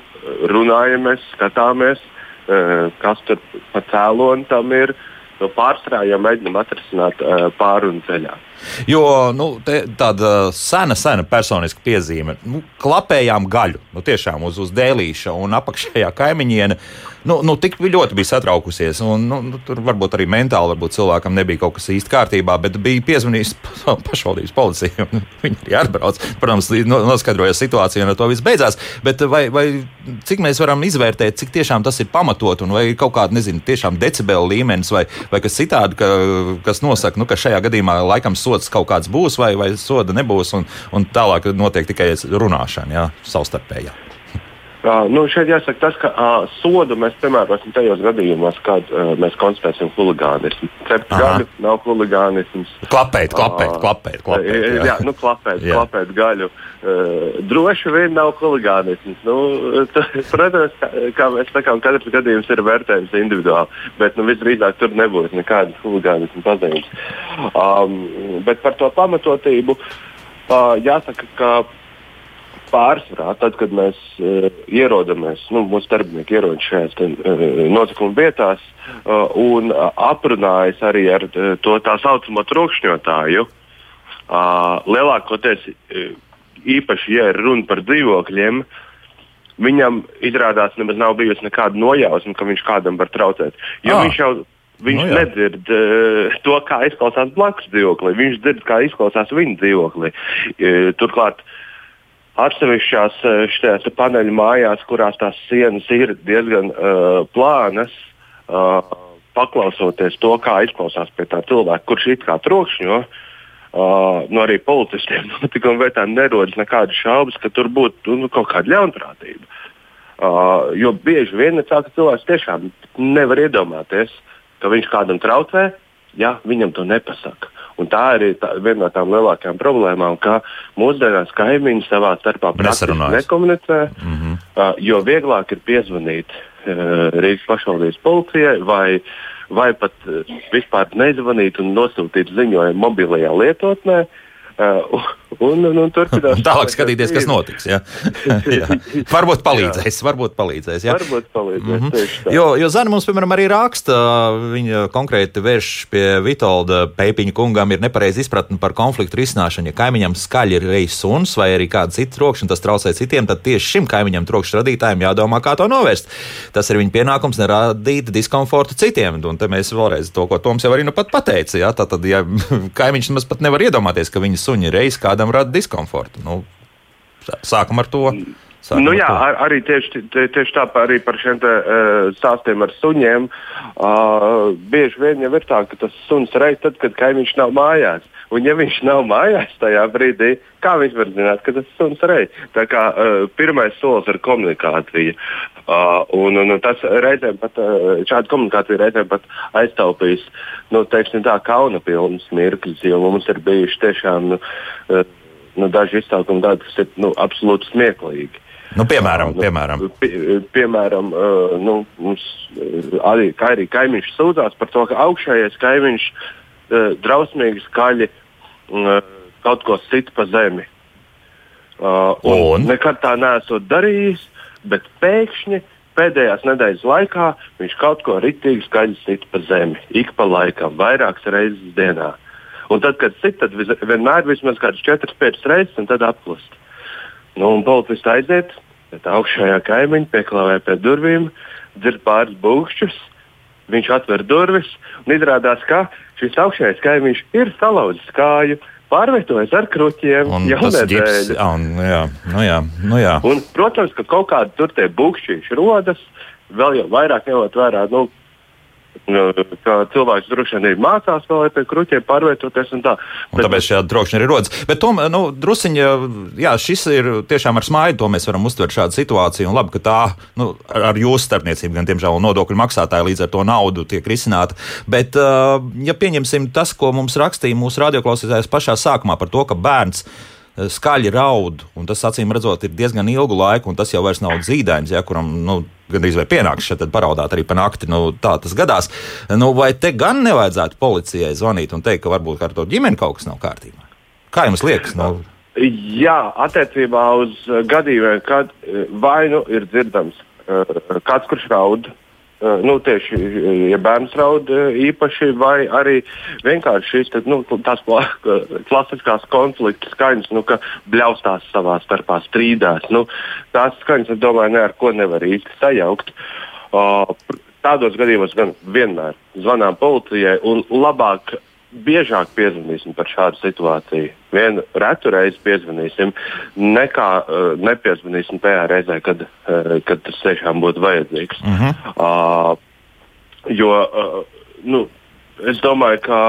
runājamies, skatāmies, kas tur pa cēloni tam ir. Pārsvarā jau mēģinām atrisināt pārunu ceļā. Jo nu, tāda sena, sena personiska piezīme, nu, klapējām gaļu, nu, tiešām uz, uz dēlīša un apakšējā kaimiņiene. Nu, nu, tik ļoti bija satraukusies, un nu, nu, tur varbūt arī mentāli varbūt cilvēkam nebija kaut kas īsti kārtībā, bet bija piezvanījis pašvaldības policija. Viņi arī atbrauc. Protams, noskaidroja situāciju, un ar to viss beidzās. Bet vai, vai cik mēs varam izvērtēt, cik tiešām tas ir pamatot, un vai ir kaut kāda, nezinu, tiešām decibela līmenis vai, vai kas citādi, ka, kas nosaka, nu, ka šajā gadījumā laikam sots kaut kāds būs vai, vai soda nebūs, un, un tālāk notiek tikai runāšana, jā, savstarpējā. Uh, nu, šeit jāsaka tas, ka uh, sodu mēs piemērosim tajos gadījumos, kad uh, mēs konstatēsim huligānismu. Cept gaļu nav huligānisms. Klapēt, klapēt, klapēt. klapēt jā, jā nu, klapēt, jā. klapēt gaļu. Uh, droši vien nav huligānisms. Nu, protams, kā, kā mēs sakām, katrs gadījums ir vērtējums individuāli, bet nu, visdrīzāk tur nebūs nekādas huligānismu pazīmes. Um, bet par to pamatotību uh, jāsaka, ka pārsvarā, tad, kad mēs uh, ierodamies, nu, mūsu darbinieki ierodas šajās uh, notikuma vietās uh, un uh, aprunājas arī ar uh, to tā saucamo trokšņotāju, uh, lielākoties uh, īpaši, ja ir runa par dzīvokļiem, viņam izrādās nemaz nav bijusi nekāda nojausma, ka viņš kādam var traucēt. Jo ah. viņš jau Viņš no, nu jā. nedzird uh, to, kā izklausās blakus dzīvoklī. Viņš dzird, kā izklausās viņa dzīvoklī. Uh, turklāt uh, atsevišķās eh, paneļu mājās, kurās tās sienas ir diezgan uh, plānas, uh, paklausoties to, kā izklausās pie tā cilvēka, kurš it kā trokšņo. Uh, nu arī policistiem notikuma vietā nerodas nekādas šaubas, ka tur būtu nu, kaut kāda ļaunprātība. Uh, jo bieži vien ir tā, ka cilvēks tiešām nevar iedomāties, ka viņš kādam traucē, ja viņam to nepasaka. Un tā ir tā, viena no tām lielākajām problēmām, ka mūsdienās kaimiņi savā starpā praktiski nekomunicē, mm -hmm. uh, jo vieglāk ir piezvanīt uh, Rīgas pašvaldības policijai vai, vai pat uh, vispār nezvanīt un nosūtīt ziņojumu mobilajā lietotnē. Uh, un, un, un turpinās. Tālāk skatīties, kas notiks. Ja? varbūt palīdzēs. Varbūt palīdzēs, ja? varbūt palīdzēs mm -hmm. Jo, jo Zana mums, piemēram, arī raksta, viņa konkrēti vērš pie Vitolda Pēpiņa kungam ir nepareizi izpratni par konfliktu risināšanu. Ja kaimiņam skaļi ir reizes suns vai arī kāda cita trokšņa, tas traucē citiem, tad tieši šim kaimiņam trokšņa radītājiem jādomā, kā to novērst. Tas ir viņa pienākums neradīt diskomfortu citiem. Un te mēs vēlreiz to, ko Toms jau arī nu pat pateica. Ja? Tad, ja kaimiņš nemaz pat nevar iedomāties, ka viņas suņi reiz kādam rada diskomfortu. Nu, sākam ar to. Sākam nu, jā, ar, arī tieši, tieši tāpat arī par šiem te, uh, stāstiem ar suņiem. Uh, bieži vien jau ir tā, ka tas suns reiz tad, kad kaimiņš nav mājās. Un, ja viņš nav mājās tajā brīdī, kā viņš var zināt, ka tas suns reizes? Tā kā uh, pirmais solis ir komunikācija. Uh, un, un, un tas reizēm pat uh, šāda komunikācija reizēm pat aiztaupīs nu, teiksim, tā, kauna pilnas mirkļus, jo mums ir bijuši tiešām nu, uh, nu, daži izsaukumi tādi, kas ir nu, absolūti smieklīgi. Nu, piemēram, uh, piemēram. Pie, piemēram nu, mums arī, arī kaimiņš sūdzās par to, ka augšējais kaimiņš uh, drausmīgi skaļi uh, kaut ko sit pa zemi. Uh, un? Nekad tā nesot darījis, bet pēkšņi pēdējās nedēļas laikā viņš kaut ko ritīgi skaļi sit pa zemi. Ik pa laikam, vairākas reizes dienā. Un tad, kad sit, tad vienmēr vismaz kādas 4-5 reizes, un tad apklust. Nu, un policists aiziet, bet augšējā kaimiņa pieklāvē pie durvīm, dzird pāris būkšķus, viņš atver durvis un izrādās, ka šis augšējais kaimiņš ir salauzis kāju. Pārvietojas ar kruķiem jau jā. Un, protams, ka kaut kādi tur tie bukšķīši rodas, vēl jau vairāk ņemot vērā, Nu, ka cilvēks droši vien mācās vēl pie kruķiem pārvietoties. Un tā. un tāpēc šāda trokšņa arī rodas. Bet tomēr, nu, drusiņa, jā, šis ir tiešām ar smaidu, to mēs varam uztvert šādu situāciju. Un labi, ka tā nu, ar jūsu starpniecību, gan, diemžēl, nodokļu maksātāji līdz ar to naudu tiek risināta. Bet, ja pieņemsim tas, ko mums rakstīja mūsu radioklausītājs pašā sākumā par to, ka bērns skaļi raud, un tas acīm redzot ir diezgan ilgu laiku, un tas jau vairs nav zīdainis, ja, kuram nu, gandrīz vai pienāks šeit paraudāt arī pa nakti. Nu, tā tas gadās. Nu, vai te gan nevajadzētu policijai zvanīt un teikt, ka varbūt ar to ģimeni kaut kas nav kārtībā? Kā jums liekas? Nu? Jā, attiecībā uz gadījumiem, kad vai nu ir dzirdams kāds, kurš raud Eh, nu, tieši ja bērns raud eh, īpaši, vai arī vienkārši šīs tad, nu, tās klasiskās konflikta skaņas, nu, ka bļaustās savā starpā strīdās. Nu, tās skaņas, es domāju, ne ar ko nevar īsti sajaukt. Uh, tādos gadījumos gan vienmēr zvanām policijai un labāk biežāk piezvanīsim par šādu situāciju. Vienu retu reizi piezvanīsim, nekā uh, nepiezvanīsim tajā reizē, kad, uh, kad tas tiešām būtu vajadzīgs. Uh -huh. uh, jo uh, nu, es domāju, ka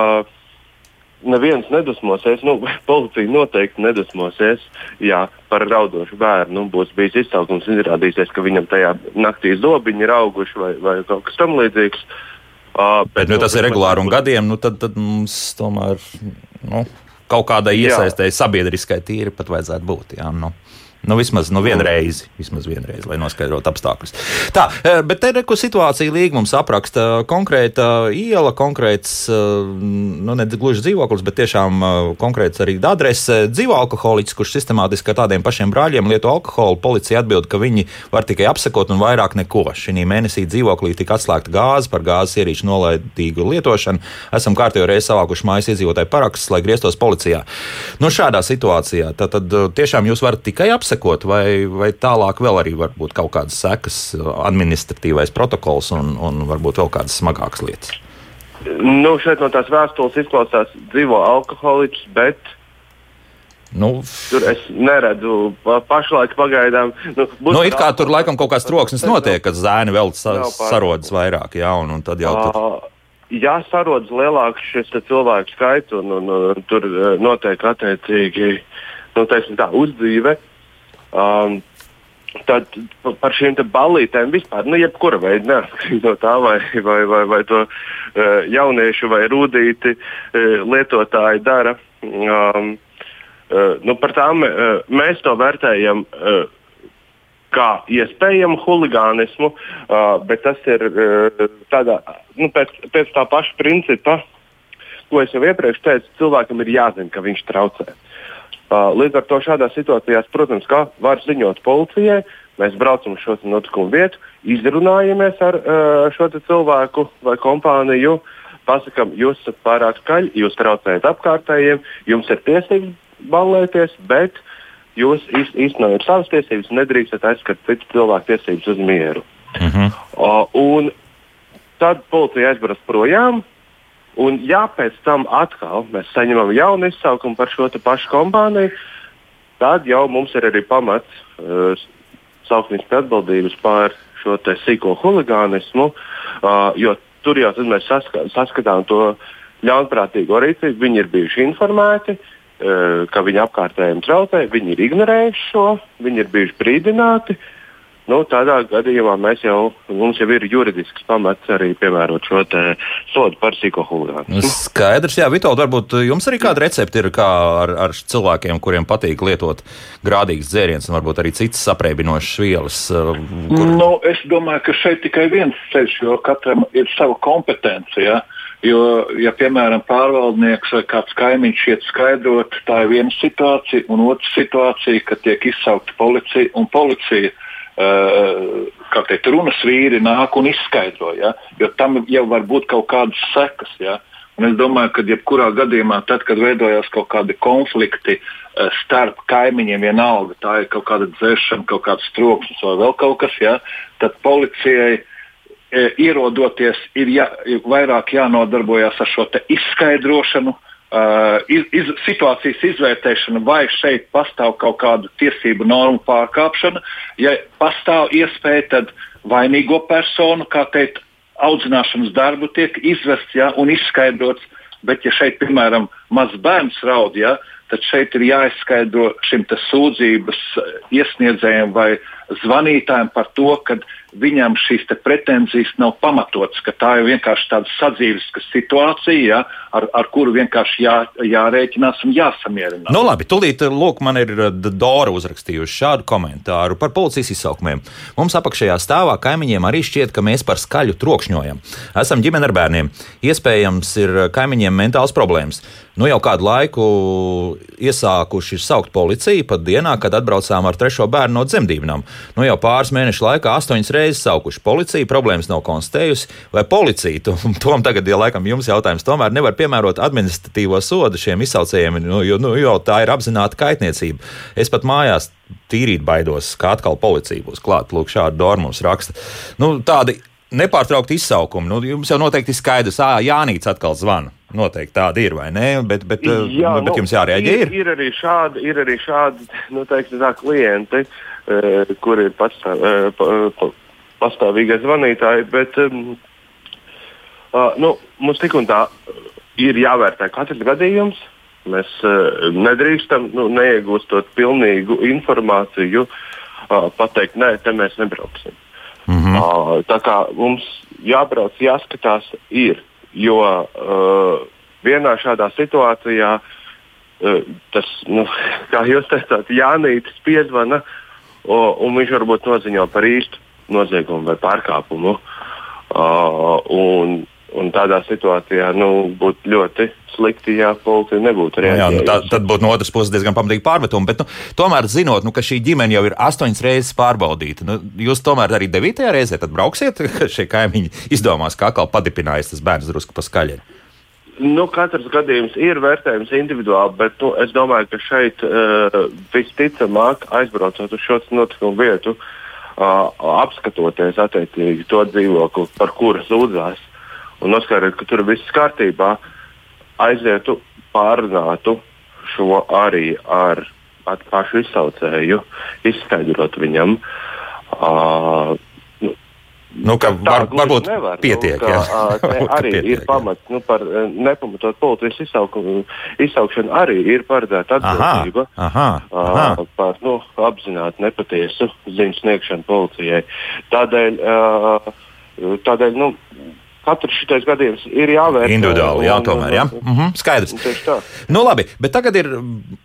neviens nedusmosies, nu, policija noteikti nedusmosies, ja par raudošu bērnu nu, būs bijis izsaukums izrādīsies, ka viņam tajā naktī zobiņi ir auguši vai, vai kaut kas tamlīdzīgs. Uh, Uh, bet, nu, tas ir regulāri un gadiem, nu, tad, tad mums tomēr nu, kaut kādai iesaistēji sabiedriskai tīri pat vajadzētu būt. Jā, nu. Nu, vismaz nu, vienreiz, vismaz vienreiz, lai noskaidrotu apstākļus. Tā, e, bet te reku situācija līga mums apraksta konkrēta iela, konkrēts, e, nu, ne gluži dzīvoklis, bet tiešām e, konkrēts arī adrese. Dzīvo alkoholiķis, kurš sistemātiski ar tādiem pašiem brāļiem lieto alkoholu. Policija atbild, ka viņi var tikai apsekot un vairāk neko. Šī mēnesī dzīvoklī tika atslēgta gāze par gāzes ierīču nolaidīgu lietošanu. Esam kārtējo reizi savākuši mājas iedzīvotāju parakstus, lai grieztos policijā. Nu, šādā situācijā tad, tad tiešām jūs varat tikai apsekot apsekot, vai, vai tālāk vēl arī var būt kaut kādas sekas, administratīvais protokols un, un varbūt vēl kādas smagākas lietas? Nu, šeit no tās vēstules izklausās dzīvo alkoholiķis, bet Nu, tur es neredzu pašlaik pagaidām. Nu, nu, it kā tur laikam kaut kāds troksnis notiek, kad zēni vēl sa sarodas vairāk, jā, un, un tad jau tur. Uh, ja sarodas lielāks šis cilvēku skaits, un, un, un, tur notiek attiecīgi nu, tā, uzdzīve, Um, Tad par šīm ballītēm vispār, nu, jebkura veida, neatkarīgi no tā, vai, vai, vai, vai to uh, jauniešu vai rūtīti uh, lietotāji dara. Um, uh, nu, par tām uh, mēs to vērtējam. Uh, kā iespējamu huligānismu, uh, bet tas ir uh, tādā, nu, pēc, pēc tā paša principa, ko es jau iepriekš teicu, cilvēkam ir jāzina, ka viņš traucē. Uh, līdz ar to šādās situācijās, protams, var ziņot policijai. Mēs braucam uz šo notikumu vietu, izrunājamies ar uh, šo cilvēku vai kompāniju, pasakām, jūs esat pārāk skaļi, jūs traucējat apkārtējiem, jums ir tiesības ballēties, bet jūs īstenojat savas tiesības un nedrīkstat aizskart citu cilvēku tiesības uz mieru. Uh mhm. -huh. uh, un tad policija aizbrauc projām, Un, ja pēc tam atkal mēs saņemam jaunu izsaukumu par šo pašu kompāniju, tad jau mums ir arī pamats uh, saukt viņus pie atbildības par šo sīko huligānismu, uh, jo tur jau mēs saska, saskatām to ļaunprātīgo rīcību, viņi ir bijuši informēti, uh, ka viņa apkārtējiem traucē, viņi ir ignorējuši šo, viņi ir bijuši brīdināti. Uh, Nu, tādā gadījumā mēs jau, mums jau ir juridisks pamats arī piemērot šo sodu par psihohulīgānu. Nu, skaidrs, jā, Vitold, varbūt jums arī kāda recepte ir kā ar, ar cilvēkiem, kuriem patīk lietot grādīgas dzērienas un varbūt arī citas apreibinošas vielas? Uh, kur... Nu, es domāju, ka šeit tikai viens ceļš, jo katram ir sava kompetence. Ja? Jo, ja, piemēram, pārvaldnieks vai kāds kaimiņš iet skaidrot, tā ir viena situācija, un otra situācija, ka tiek izsaukta policija un policija Eh, kā teikt, runas vīri nāk un izskaidro, ja? jo tam jau var būt kaut kādas sekas. Ja? Un es domāju, ka jebkurā gadījumā, tad, kad veidojās kaut kādi konflikti uh, starp kaimiņiem, vienalga tā ir kaut kāda dzēršana, kaut kāds troksnis vai vēl kaut kas, ja, tad policijai e, ierodoties ir jā, vairāk jānodarbojas ar šo izskaidrošanu, Uh, iz, iz, situācijas izvērtēšana, vai šeit pastāv kaut kāda tiesību normu pārkāpšana. Ja pastāv iespēja, tad vainīgo personu, kā teikt, audzināšanas darbu tiek izvests ja, un izskaidrots. Bet, ja šeit, piemēram, mazs bērns raud, ja, tad šeit ir jāizskaidro šim sūdzības iesniedzējiem vai zvanītājiem par to, ka viņam šīs pretenzijas nav pamatotas, ka tā ir vienkārši tāda sadzīves situācija, ja, ar, ar kuru vienkārši jā, jārēķinās un jāsamierinās. Nu, labi, tūlīt, lūk, man ir eh, Dora uzrakstījusi šādu komentāru par policijas izsaukumiem. Mums apakšējā stāvā kaimiņiem arī šķiet, ka mēs par skaļu trokšņojam. Esam ģimene ar bērniem. Iespējams, ir kaimiņiem mentāls problēmas. Nu, jau kādu laiku iesākuši saukt policiju pat dienā, kad atbraucām ar trešo bērnu no dzemdībām. Nu, jau pāris mēnešu laikā astoņas reizes saukuši policiju, problēmas nav konstatējusi. Vai policija, to, tom tagad, ja laikam jums jautājums, tomēr nevar piemērot administratīvo sodu šiem izsaucējiem, nu, jo, nu, jo tā ir apzināta kaitniecība. Es pat mājās tīrīt baidos, ka atkal policija būs klāta. Lūk, šādu dormu mums raksta. Nu, tādi nepārtraukti izsaukumi. Nu, jums jau noteikti ir skaidrs, ka Jānis atkal zvana. Noteikti tāda ir, vai ne? Bet, bet, Jā, nu, bet nu, jums jārēģē. Ir, ir, arī šādi, ir arī šādi nu, teiksim, tā, klienti, uh, kuri ir pastāv, uh, pa, pastāvīgie zvanītāji. Bet, um, uh, nu, mums tik un tā ir jāvērtē katrs gadījums. Mēs uh, nedrīkstam, nu, neiegūstot pilnīgu informāciju, uh, pateikt, nē, te mēs nebrauksim. Mm -hmm. uh, tā kā mums jābrauc, jāskatās, ir. Jo uh, vienā šādā situācijā uh, tas, nu, kā jūs teicāt, Jānis piezvana, uh, un viņš varbūt noziņo par īstu noziegumu vai pārkāpumu. Uh, un, Un tādā situācijā nu, būtu ļoti slikti, ja policija nebūtu reaģējusi. Jā, nu, tā, tad būtu no otras puses diezgan pamatīgi pārmetumi. Bet, nu, tomēr, zinot, nu, ka šī ģimene jau ir astoņas reizes pārbaudīta, nu, jūs tomēr arī devītajā reizē brauksiet, ka šie kaimiņi izdomās, kā atkal padipinājis tas bērns drusku pa skaļiem. Nu, katrs gadījums ir vērtējams individuāli, bet nu, es domāju, ka šeit uh, visticamāk, aizbraucot uz šo notikumu vietu, uh, apskatoties attiecīgi to dzīvokli, par kuru sūdzās, un noskaidrot, ka tur viss kārtībā, aizietu, pārunātu šo arī ar, ar pašu izsaucēju, izskaidrot viņam. Uh, Nu, ka var, varbūt nevar, pietiek. Nu, ka, arī pietiek, ir pamats nu, par nepamatot policijas izsaukšanu. Izsaukšana arī ir paredzēta atbildība aha, aha, aha. par nu, apzināti nepatiesu ziņu sniegšanu policijai. Tādēļ, tādēļ nu, katrs šis gadījums ir jāvērtē. Individuāli, jā, tomēr. Jā. Mm -hmm, skaidrs. Nu, labi, bet tagad ir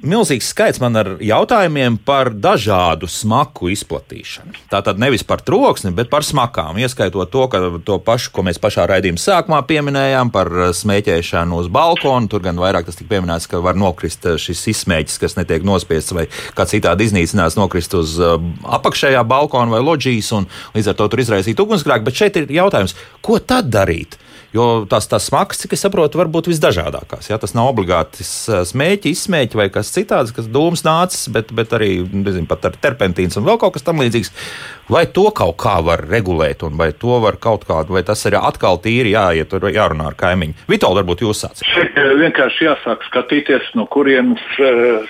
milzīgs skaits man ar jautājumiem par dažādu smaku izplatīšanu. Tā tad nevis par troksni, bet par smakām. Ieskaitot to, ka to pašu, ko mēs pašā raidījuma sākumā pieminējām par smēķēšanu uz balkona. Tur gan vairāk tas tika pieminēts, ka var nokrist šis izsmēķis, kas netiek nospiests vai kā citādi iznīcināts, nokrist uz apakšējā balkona vai loģijas un līdz ar to tur izraisīt ugunsgrēku. Bet šeit ir jautājums, ko tad darīt? Darīt. Jo tās, tās smagas, cik es saprotu, var būt visdažādākās. Ja? Tas nav obligāti smēķi, izsmēķi vai kas citāds, kas dūms nācis, bet, bet arī nezinu, ar terpentīnu un vēl kaut kas tamlīdzīgs. Vai to kaut kā var regulēt, un vai to var kaut kādu, vai tas ir atkal tīri jāiet, tur jārunā ar kaimiņu? Vitāli, varbūt jūs sācat. Šeit vienkārši jāsāk skatīties, no kurienes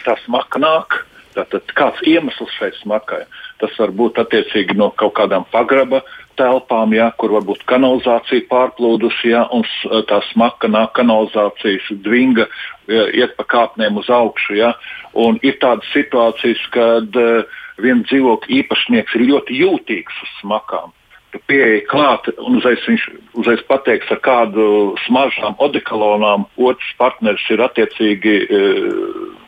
tā smaka nāk. Tātad, kāds iemesls šai smakai? Tas var būt attiecīgi no kaut kādām pagraba telpām, ja, kur varbūt kanalizācija pārplūdusi, ja, un tā smaka nāk kanalizācijas dvinga, ja, iet pa kāpnēm uz augšu. Ja, un ir tādas situācijas, kad uh, viens dzīvokļa īpašnieks ir ļoti jūtīgs uz smakām. Tu pieeji klāt, un uzreiz viņš uzreiz pateiks, ar kādu smaržām, odekolonām otrs partneris ir attiecīgi. Uh,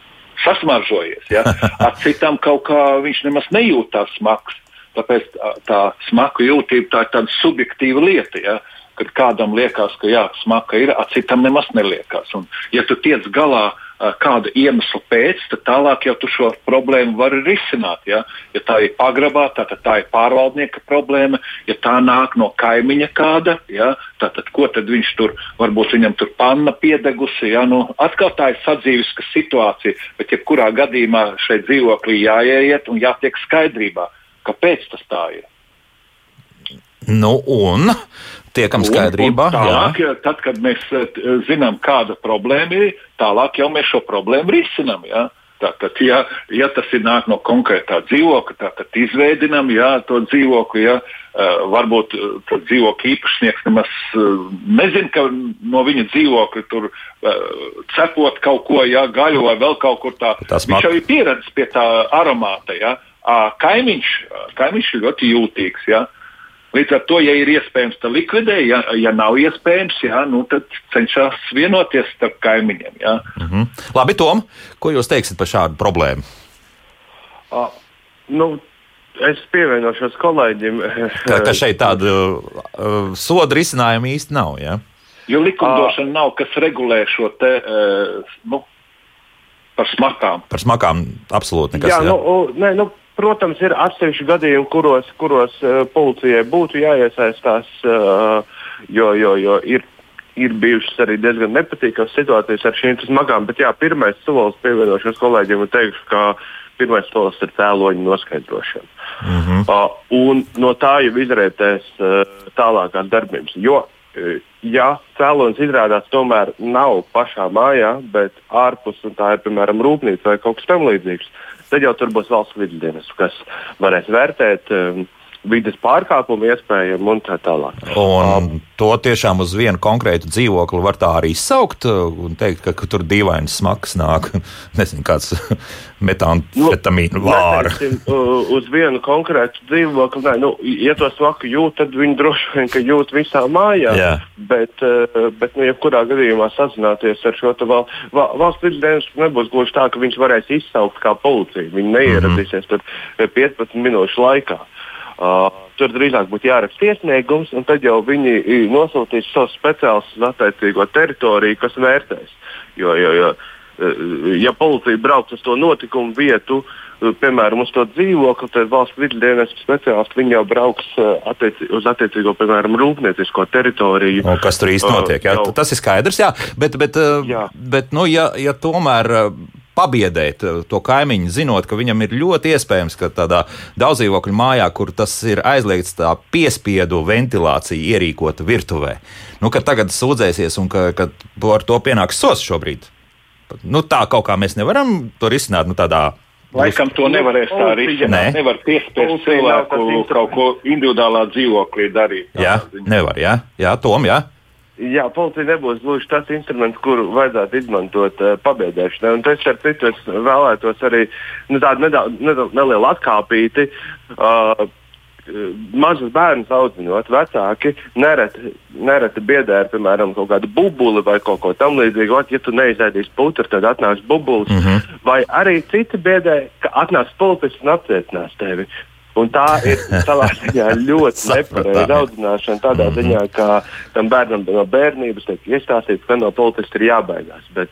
Sasmaržojies. Ja? Ar citām kaut kā viņš nemaz nejūtās smags. Tāpēc tā, tā smaku jūtība tā ir tāda subjektīva lieta. Ja? Kad kādam liekas, ka jā, smaka ir, citam nemaz neliekas. Un, ja tu tiec galā kāda iemesla pēc, tad tālāk jau tu šo problēmu vari risināt. Ja, ja tā ir pagrabā, tad tā ir pārvaldnieka problēma. Ja tā nāk no kaimiņa kāda, ja, tad ko tad viņš tur, varbūt viņam tur panna piedegusi. Ja, nu, atkal tā ir sadzīviska situācija, bet jebkurā gadījumā šeit dzīvoklī jāieiet un jātiek skaidrībā kāpēc tas tā ir. Nu, un tiekam skaidrībā. Un, un tālāk, jā. tad, kad mēs eh, zinām, kāda problēma ir, tālāk jau mēs šo problēmu risinām. Jā. Tātad, ja, ja tas ir nāk no konkrētā dzīvokļa, tad izveidinām jā, to dzīvokli. Ja, uh, varbūt uh, dzīvokļa īpašnieks nemaz uh, nezina, ka no viņa dzīvokļa tur cepot kaut ko, ja, gaļu vai vēl kaut kur tā. Tas Viņš jau ir pieredzējis pie tā aromāta. Ja, kaimiņš, kaimiņš ir ļoti jūtīgs. Ja? Līdz ar to, ja ir iespējams, tad likvidē, ja, ja nav iespējams, ja, nu, tad cenšas vienoties starp kaimiņiem. Ja. Mm -hmm. Labi, Tom, ko jūs teiksiet par šādu problēmu? Uh, nu, es pievienošos kolēģim. ka, ka šeit tāda uh, soda risinājuma īsti nav. Ja? Jo likumdošana uh, nav, kas regulē šo te, uh, nu, par smakām. Par smakām absolūti nekas. Jā, jā. Nu, ne, nu, Protams, ir atsevišķi gadījumi, kuros, kuros uh, policijai būtu jāiesaistās, uh, jo, jo, jo ir, ir bijušas arī diezgan nepatīkamas situācijas ar šīm smagām. Bet jā, pirmais solis pievienošos kolēģiem un teikšu, ka pirmais solis ir cēloņu noskaidrošana. Mm -hmm. uh, un no tā jau izrietēs uh, tālākās darbības. Jo, uh, ja cēlonis izrādās tomēr nav pašā mājā, bet ārpus, un tā ir piemēram rūpnīca vai kaut kas tamlīdzīgs, tad jau tur būs valsts vidusdienas, kas varēs vērtēt. Vidas pārkāpumu iespējami un tā tālāk. Un to tiešām uz vienu konkrētu dzīvokli var tā arī saukt un teikt, ka, ka tur dīvains smags nāk. Nezinu, kāds metānfetamīna nu, vāra. uz vienu konkrētu dzīvokli, nē, nu, ja to smaku jūt, tad viņi droši vien, ka jūt visā mājā. Jā. Bet, bet nu, jebkurā gadījumā sazināties ar šo val, val, valsts vidusdienas nebūs gluži tā, ka viņš varēs izsaukt kā policija. Viņi neieradīsies mm -hmm. 15 minūšu laikā. Uh, tur drīzāk būtu jāraksta iesniegums, un tad jau viņi nosūtīs savus speciālistus uz attiecīgo teritoriju, kas vērtēs. Jo, jo, jo, ja policija brauc uz to notikumu vietu, piemēram, uz to dzīvokli, tad valsts vidusdienas speciālisti jau brauks attieci, uz attiecīgo, piemēram, rūpniecisko teritoriju. O, kas tur īsti notiek? Jā? Tas ir skaidrs, jā. Bet, bet, jā. bet nu, ja, ja tomēr pabiedēt eh, to kaimiņu, zinot, ka viņam ir ļoti iespējams, ka tādā daudzdzīvokļu mājā, kur tas ir aizliegts, tā piespiedu ventilācija ierīkota virtuvē, nu, ka tagad sūdzēsies un ka, ka ar to pienāks sos šobrīd. Nu, tā kaut kā mēs nevaram to risināt nu, tādā Laikam to nevarēs tā risināt. Ne. Nevar piespiest cilvēku kaut ko individuālā dzīvoklī darīt. Jā, nevar, jā, jā Tom, jā. Jā, policija nebūs gluži tas instruments, kuru vajadzētu izmantot uh, pabeigšanai. Un es ar citu es vēlētos arī nu, tādu nedaudz, nedaudz nelielu atkāpīti. Uh, Mazus bērnus audzinot, vecāki nereti, nereti biedē ar, piemēram, kaut kādu bubuli vai kaut ko tamlīdzīgu. Ja tu neizēdīsi putru, tad atnāks bubulis. Mm -hmm. Vai arī citi biedē, ka atnāks policists un apcietinās tevi. Un tā ir savā ziņā ļoti nepareiza audzināšana. Tādā mm -hmm. ziņā, ka tam bērnam no bērnības tiek iestāstīts, ka no politista ir jābaigās. Bet,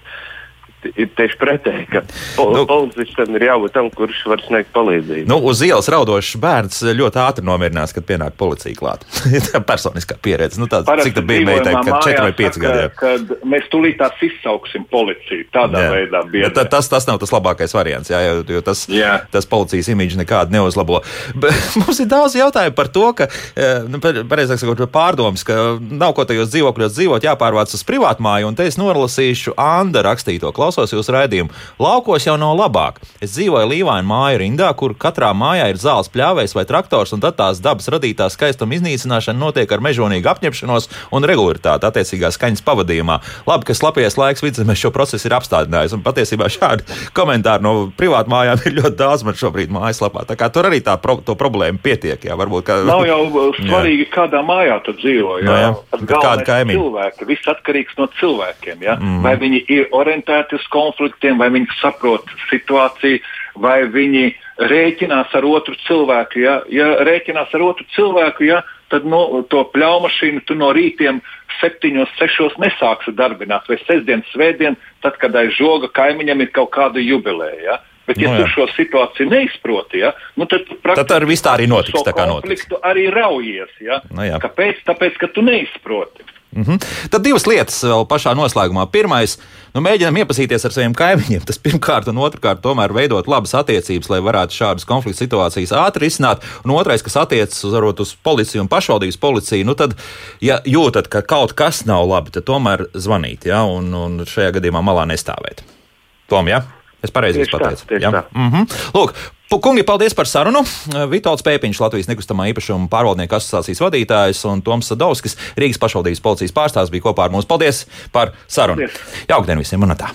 ir tieši pretēji, ka pol nu, policistam ir jābūt tam, kurš var sniegt palīdzību. Nu, uz ielas raudošs bērns ļoti ātri nomierinās, kad pienāk policija klāt. tā personiskā pieredze. Nu, tāds, cik tā bija meitai, kad 4 vai 5 gadi? Kad mēs tūlīt tās izsauksim policiju tādā jā. veidā. Ja, tas, tas nav tas labākais variants, jā, jo, jo tas, jā. tas policijas imidžu nekādu neuzlabo. Bet mums ir daudz jautājumu par to, ka, eh, nu, pareizāk sakot, pārdomas, ka nav ko tajos dzīvokļos dzīvot, jāpārvāc uz privātmāju, un te es nolasīšu Anda rakstīto klausītāju klausos jūsu raidījumu. Laukos jau nav labāk. Es dzīvoju Līvaina māju rindā, kur katrā mājā ir zāles pļāvējs vai traktors, un tad tās dabas radītā skaistuma iznīcināšana notiek ar mežonīgu apņemšanos un regularitāti attiecīgā skaņas pavadījumā. Labi, ka slapjais laiks vidzemes šo procesu ir apstādinājis, un patiesībā šādi komentāri no privātmājām ir ļoti daudz man šobrīd mājaslapā. Tā kā tur arī tā pro, problēma pietiek. Jā, varbūt, ka, Nav jau svarīgi, jā. kādā mājā tu dzīvo. Jā, no, jā. kāda kaimiņa. Cilvēki, viss atkarīgs no cilvēkiem. Jā? Mm. Vai viņi ir orientēti uz konfliktiem, vai viņi saprot situāciju, vai viņi rēķinās ar otru cilvēku. Ja, ja rēķinās ar otru cilvēku, ja, tad no, to pļaumašīnu tu no rītiem septiņos, sešos nesāksi darbināt, vai sestdien, svētdien, tad, kad aiz žoga kaimiņam ir kaut kāda jubileja. Ja. Bet, ja no, nu tu šo situāciju neizproti, ja, nu, tad tu tad ar visu tā arī notiks. Tā kā notiks. arī raujies. Ja. No, jā. Kāpēc? Tāpēc, ka tu neizproti. Mm -hmm. Tad divas lietas vēl pašā noslēgumā. Pirmais, nu, mēģinām iepazīties ar saviem kaimiņiem. Tas pirmkārt, un otrkārt, tomēr veidot labas attiecības, lai varētu šādas konflikta situācijas ātri risināt. Un otrais, kas attiecas uz, arot, uz policiju un pašvaldības policiju, nu tad, ja jūtat, ka kaut kas nav labi, tad tomēr zvanīt, ja, un, un šajā gadījumā malā nestāvēt. Tom, ja? Es pareizi pateicu. Ja? mm -hmm. Lūk, Kungi, paldies par sarunu. Vitāls Pēpiņš, Latvijas nekustamā īpašuma pārvaldnieku asociācijas vadītājs un Toms Sadovskis, Rīgas pašvaldības policijas pārstāvs bija kopā ar mums. Paldies par sarunu. Paldies. Jauktdien visiem un tā!